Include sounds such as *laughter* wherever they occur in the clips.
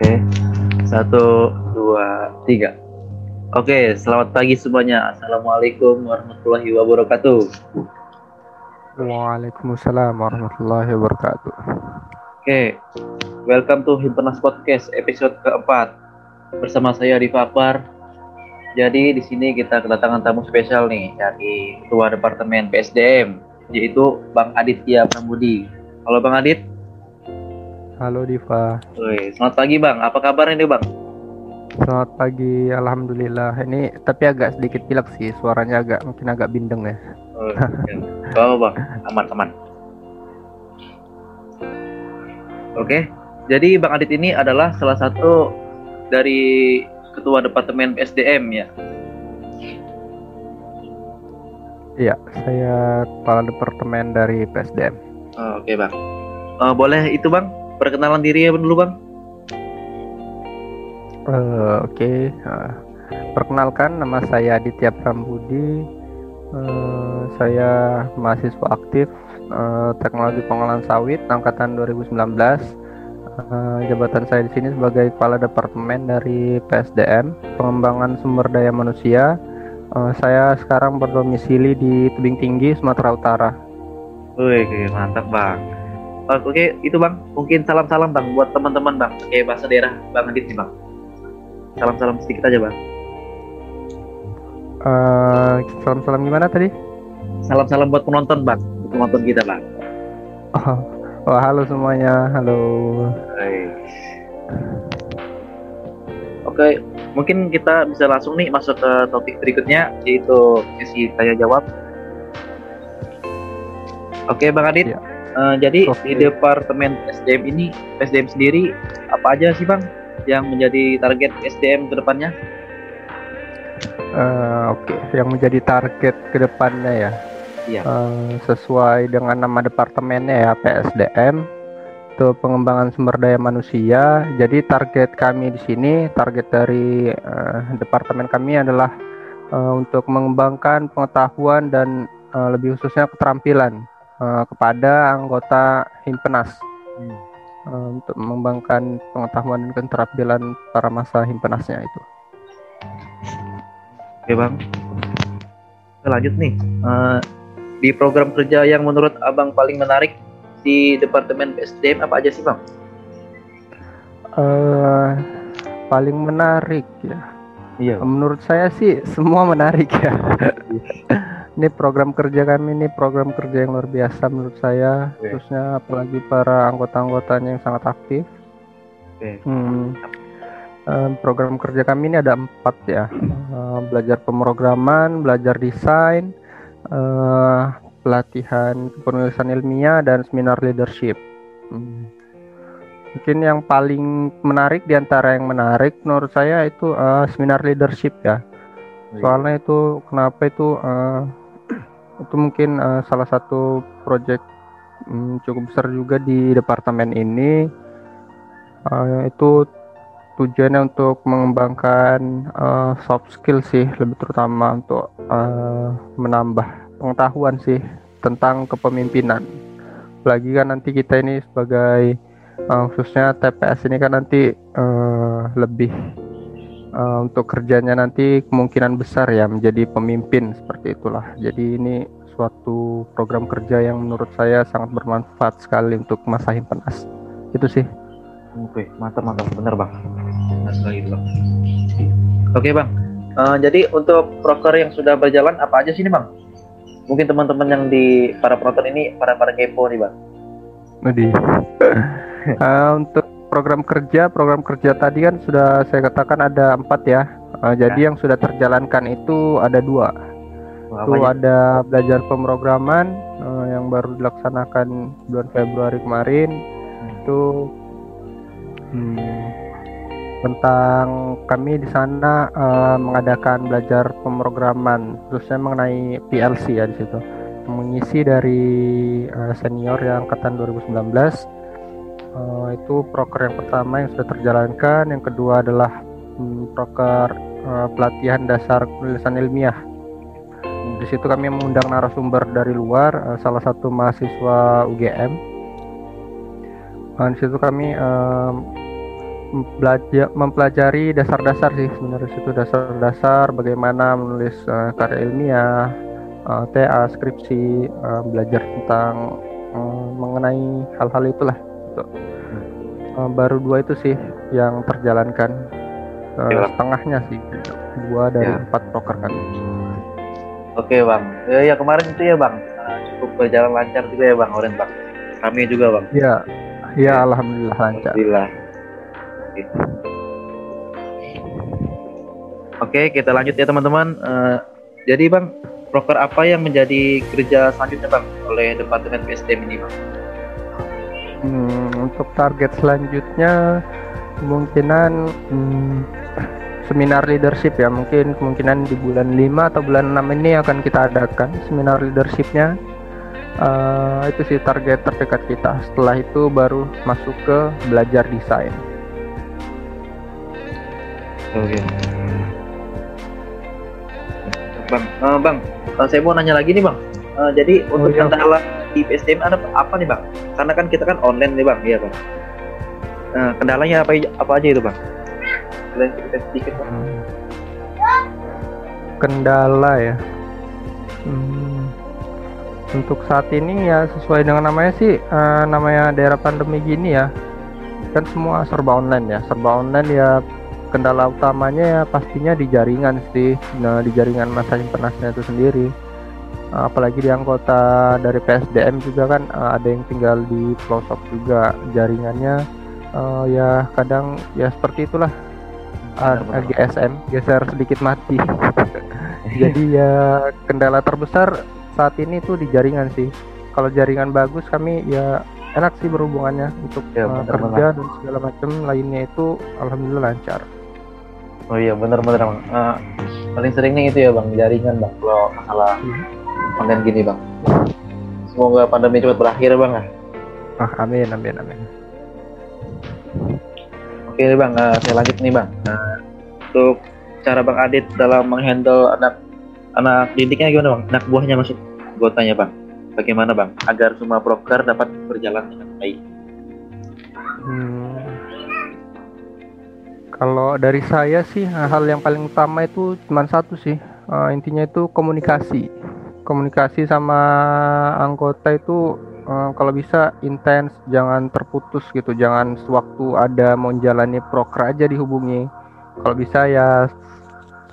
Oke, satu, dua, tiga. Oke, selamat pagi semuanya. Assalamualaikum warahmatullahi wabarakatuh. Waalaikumsalam warahmatullahi wabarakatuh. Oke, welcome to Himpenas Podcast episode keempat bersama saya di. Jadi di sini kita kedatangan tamu spesial nih dari Ketua Departemen PSDM yaitu Bang Aditya Prambudi. Halo Bang Adit. Halo Diva. Woi, selamat pagi Bang. Apa kabarnya nih Bang? Selamat pagi, alhamdulillah. Ini tapi agak sedikit pilek sih, suaranya agak mungkin agak bindeng ya. Oh, oh Bang, aman aman. Oke, jadi Bang Adit ini adalah salah satu dari Ketua Departemen PSDM ya. Iya, saya kepala departemen dari PSDM. Oh, Oke Bang. Eh, boleh itu Bang, perkenalan diri ya dulu Bang. Eh, Oke, eh, perkenalkan nama saya Aditya Prambudi. Eh, saya mahasiswa aktif eh, Teknologi Pengolahan Sawit angkatan 2019. Eh, jabatan saya di sini sebagai kepala departemen dari PSDM Pengembangan Sumber Daya Manusia. Eh, saya sekarang berdomisili di Tebing Tinggi, Sumatera Utara. Wih, mantap Bang. Oh, Oke, itu Bang. Mungkin salam-salam Bang buat teman-teman Bang. Oke, bahasa daerah Bang Adit nih Bang. Salam-salam sedikit aja Bang. Eh, Salam-salam gimana tadi? Salam-salam buat penonton Bang. Buat penonton kita Bang. Oh, oh, halo semuanya, halo. Hai. Oke, mungkin kita bisa langsung nih masuk ke topik berikutnya yaitu sesi tanya jawab. Oke, Bang Adit. Ya. Eh, jadi Oke. di departemen SDM ini, SDM sendiri apa aja sih Bang yang menjadi target SDM ke depannya? Eh, Oke, yang menjadi target ke depannya ya, Iya. eh, sesuai dengan nama departemennya ya PSDM, itu pengembangan sumber daya manusia. Jadi target kami di sini, target dari eh, departemen kami adalah untuk mengembangkan pengetahuan dan lebih khususnya keterampilan eh, kepada anggota himpenas. Hmm. eh, untuk mengembangkan pengetahuan dan keterampilan para masa himpenasnya itu. Oke Bang. Kita lanjut nih. Eh, di program kerja yang menurut Abang paling menarik di departemen SDM apa aja sih Bang? eh paling menarik ya. Iya. Menurut saya sih semua menarik ya. Ini program kerja kami ini program kerja yang luar biasa menurut saya, Oke. khususnya apalagi para anggota-anggotanya yang sangat aktif. Oke. Hmm. Program kerja kami ini ada empat ya, belajar pemrograman, belajar desain, eh, pelatihan penulisan ilmiah dan seminar leadership. Hmm. Mungkin yang paling menarik di antara yang menarik menurut saya itu eh, seminar leadership ya. Soalnya itu kenapa itu eh, itu mungkin eh, salah satu proyek mm, cukup besar juga di departemen ini. Eh, itu tujuannya untuk mengembangkan eh, soft skill sih, lebih terutama untuk eh, menambah pengetahuan sih tentang kepemimpinan. Apalagi kan nanti kita ini sebagai eh, khususnya TPS ini kan nanti eh, lebih eh, untuk kerjanya nanti kemungkinan besar ya menjadi pemimpin seperti itulah. Jadi ini suatu program kerja yang menurut saya sangat bermanfaat sekali untuk masa himpenas. Itu sih. Oke, mantap mantap bener bang. Benar sekali itu bang. Oke bang. Eh, jadi untuk proker yang sudah berjalan apa aja sih ini bang? Mungkin teman-teman yang di para penonton ini para para kepo nih bang. Jadi *laughs* eh, untuk program kerja, program kerja tadi kan sudah saya katakan ada empat ya. Eh, jadi yang sudah terjalankan itu ada dua. Wah, Itu aja? ada belajar pemrograman eh, yang baru dilaksanakan bulan Februari kemarin. Itu hmm, tentang kami di sana eh, mengadakan belajar pemrograman, khususnya mengenai PLC ya di situ. Mengisi dari eh, senior yang angkatan 2019. Eh, itu proker yang pertama yang sudah terjalankan, yang kedua adalah hmm, proker eh, pelatihan dasar penulisan ilmiah. Di situ kami mengundang narasumber dari luar, eh, salah satu mahasiswa UGM. Eh, di situ kami eh, belajar mempelajari dasar-dasar sih sebenarnya itu dasar-dasar bagaimana menulis uh, karya ilmiah, uh, TA, skripsi, uh, belajar tentang uh, mengenai hal-hal itulah. Gitu. Uh, baru dua itu sih yang terjalankan uh, setengahnya sih dua dari ya. empat proker kan. Oke bang, ya, ya kemarin itu ya bang cukup berjalan lancar juga ya bang Oren bang. Kami juga bang. Ya, ya alhamdulillah lancar. Alhamdulillah. Oke, kita lanjut ya teman-teman. Uh, jadi bang, proker apa yang menjadi kerja selanjutnya bang oleh Departemen PSDM ini bang? Untuk target selanjutnya kemungkinan hmm, seminar leadership ya mungkin kemungkinan di bulan 5 atau bulan 6 ini akan kita adakan seminar leadershipnya uh, itu sih target terdekat kita setelah itu baru masuk ke belajar desain Oke. Bang, uh, bang, uh, saya mau nanya lagi nih bang. Uh, jadi oh, untuk iya. kendala di PSDM ada apa nih bang? Karena kan kita kan online nih bang, iya bang. Uh, kendalanya apa apa aja itu bang? Cerita sedikit bang. Hmm. Kendala ya. Hmm. Untuk saat ini ya sesuai dengan namanya sih, uh, namanya daerah pandemi gini ya, kan semua serba online ya, serba online ya kendala utamanya ya pastinya di jaringan sih nah di jaringan masa simpenasnya itu sendiri apalagi di anggota dari PSDM juga kan uh, ada yang tinggal di pelosok juga. Jaringannya uh, ya kadang ya seperti itulah. Uh, GSM geser sedikit mati. *laughs* Jadi ya kendala terbesar saat ini tuh di jaringan sih. Kalau jaringan bagus kami ya enak sih berhubungannya untuk ya, uh, kerja dan segala macam lainnya itu alhamdulillah lancar. Oh iya benar-benar bang. Uh, paling seringnya itu ya bang jaringan bang kalau masalah konten gini bang. Semoga pandemi cepat berakhir bang ah amin amin amin. Oke bang uh, saya lanjut nih bang. Uh, untuk cara bang Adit dalam menghandle anak anak didiknya gimana bang? Anak buahnya maksud gue tanya bang. Bagaimana bang? Agar semua broker dapat berjalan dengan baik. Hmm, kalau dari saya sih hal yang paling utama itu cuma satu sih. Uh, intinya itu komunikasi komunikasi sama anggota itu uh, kalau bisa intens jangan terputus gitu. Jangan sewaktu ada mau jalani proker aja dihubungi. Kalau bisa ya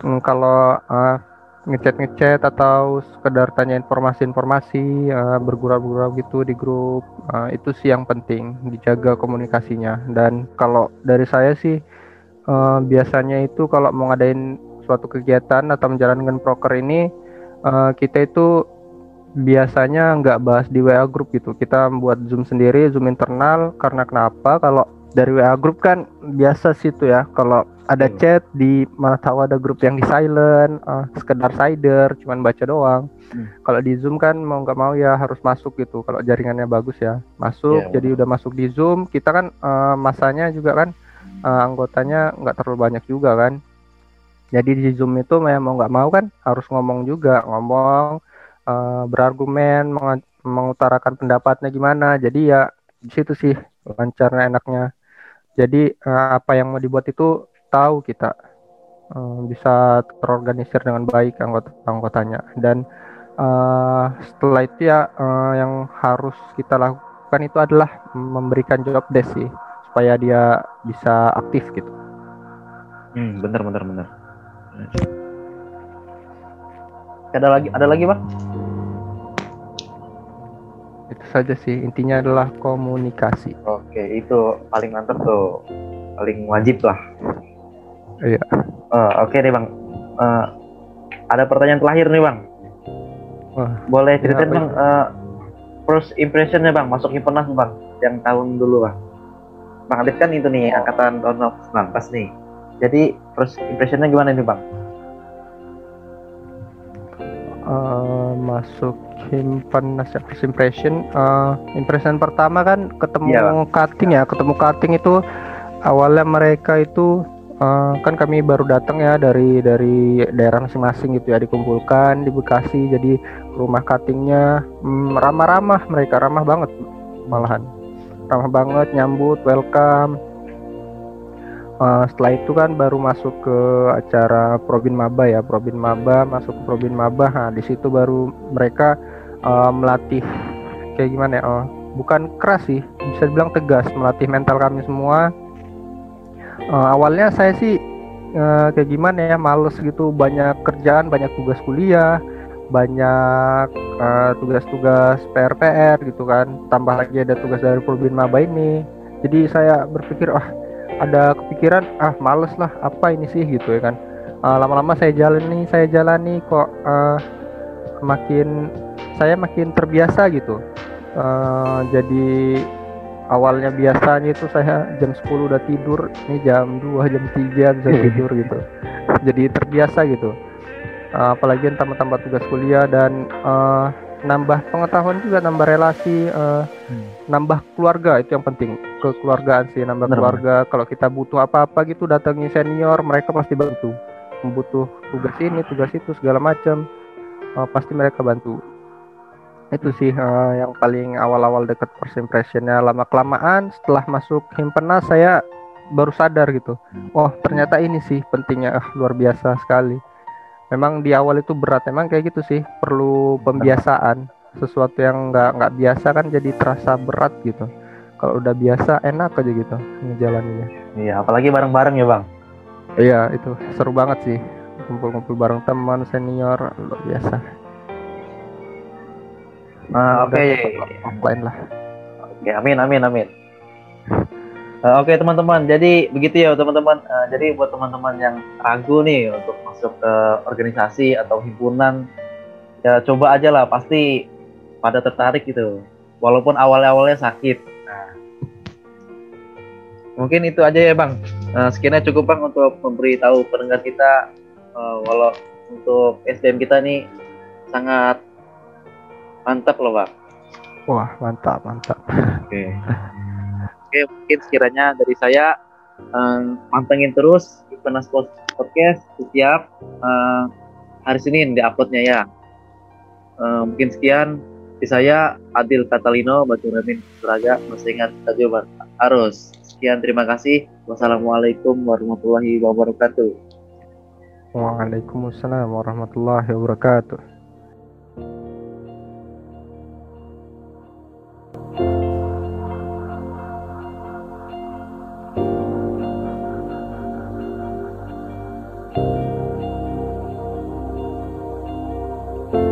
um, kalau uh, ngechat ngechat atau sekedar tanya informasi-informasi uh, bergurau-gurau gitu di grup uh, itu sih yang penting dijaga komunikasinya. Dan kalau dari saya sih uh, biasanya itu kalau mau ngadain suatu kegiatan atau menjalankan proker ini uh, kita itu biasanya nggak bahas di WA group gitu. Kita buat zoom sendiri zoom internal karena kenapa? Kalau dari WA group kan biasa sih tuh ya. Kalau ada hmm. chat di mana tahu ada grup yang di silent uh, sekedar sider cuman baca doang. Hmm. kalau di zoom kan mau nggak mau ya harus masuk gitu. Kalau jaringannya bagus ya masuk. Yeah, jadi udah masuk di zoom kita kan uh, masanya juga kan uh, anggotanya nggak terlalu banyak juga kan jadi di zoom itu mau nggak mau kan harus ngomong juga ngomong uh, berargumen meng mengutarakan pendapatnya gimana jadi ya di situ sih lancarnya enaknya jadi uh, apa yang mau dibuat itu tahu kita uh, bisa terorganisir dengan baik anggota anggotanya dan uh, setelah itu ya uh, yang harus kita lakukan itu adalah memberikan job desk sih supaya dia bisa aktif gitu. Hmm, bener bener bener. Ada lagi ada lagi bang? Itu saja sih intinya adalah komunikasi. Oke itu paling mantap tuh paling wajib lah. Iya. Uh, Oke okay deh bang. Uh, ada pertanyaan terakhir nih bang. Wah, Boleh ceritain bang uh, first impressionnya bang masuk Himpunas bang yang tahun dulu bang. Bang Adit kan itu nih angkatan tahun 19 nih. Jadi first impressionnya gimana nih Bang? Uh, masuk himpunan first impression. Uh, impression pertama kan ketemu yeah. cutting ya. Ketemu cutting itu awalnya mereka itu uh, kan kami baru datang ya dari dari daerah masing-masing gitu ya dikumpulkan di Bekasi jadi rumah cuttingnya mm, ramah-ramah mereka ramah banget malahan. Ramah banget nyambut welcome uh, setelah itu kan baru masuk ke acara Probin Maba ya Probin Maba masuk ke Probin Maba. Nah di situ baru mereka uh, melatih kayak gimana ya oh, bukan keras sih bisa dibilang tegas melatih mental kami semua. Uh, awalnya saya sih uh, kayak gimana ya males gitu banyak kerjaan banyak tugas kuliah banyak tugas-tugas uh, PR-PR gitu kan tambah lagi ada tugas dari Probin Maba ini. Jadi saya berpikir oh, ada kepikiran ah males lah apa ini sih? Gitu ya kan. Uh, lama-lama saya jalan nih saya jalani kok uh, makin saya makin terbiasa gitu. Uh, jadi awalnya biasanya itu saya jam 10 udah tidur ini jam 2 jam 3 bisa *laughs* tidur gitu. Jadi terbiasa gitu. Uh, apalagi tambah-tambah tugas kuliah dan uh, nambah pengetahuan juga nambah relasi uh, hmm. Nambah keluarga itu yang penting. Kekeluargaan sih nambah Benar. keluarga. Kalau kita butuh apa-apa gitu datangi senior mereka pasti bantu. Membutuh tugas ini tugas itu segala macam uh, pasti mereka bantu. Itu sih uh, yang paling awal-awal dekat first impressionnya. Lama kelamaan setelah masuk himpenas saya baru sadar gitu. Oh ternyata ini sih pentingnya. Uh, luar biasa sekali. Memang di awal itu berat. Memang kayak gitu sih perlu pembiasaan sesuatu yang nggak nggak biasa kan jadi terasa berat gitu. Kalau udah biasa enak aja gitu ngejalaninnya. Iya apalagi bareng-bareng ya bang? Iya itu seru banget sih. Kumpul-kumpul bareng teman senior luar biasa. Nah oke. okay. offline lah. Oke okay, amin amin amin. Uh, Oke okay, teman-teman, jadi begitu ya teman-teman. Uh, jadi buat teman-teman yang ragu nih untuk masuk ke organisasi atau himpunan, ya coba aja lah, pasti pada tertarik gitu. Walaupun awal-awalnya sakit. Nah, mungkin itu aja ya bang. Sekiannya cukup bang untuk memberitahu pendengar kita, uh, walau untuk SDM kita nih sangat mantap loh bang. Wah mantap mantap. Oke. Okay. Oke, mungkin sekiranya dari saya um, pantengin terus Ipanas Podcast setiap uh, hari Senin di uploadnya ya. Uh, mungkin sekian di saya Adil Katalino Batu Ramin Suraga masih ingat Tajwa Arus. Sekian terima kasih. Wassalamualaikum warahmatullahi wabarakatuh. Waalaikumsalam warahmatullahi wabarakatuh.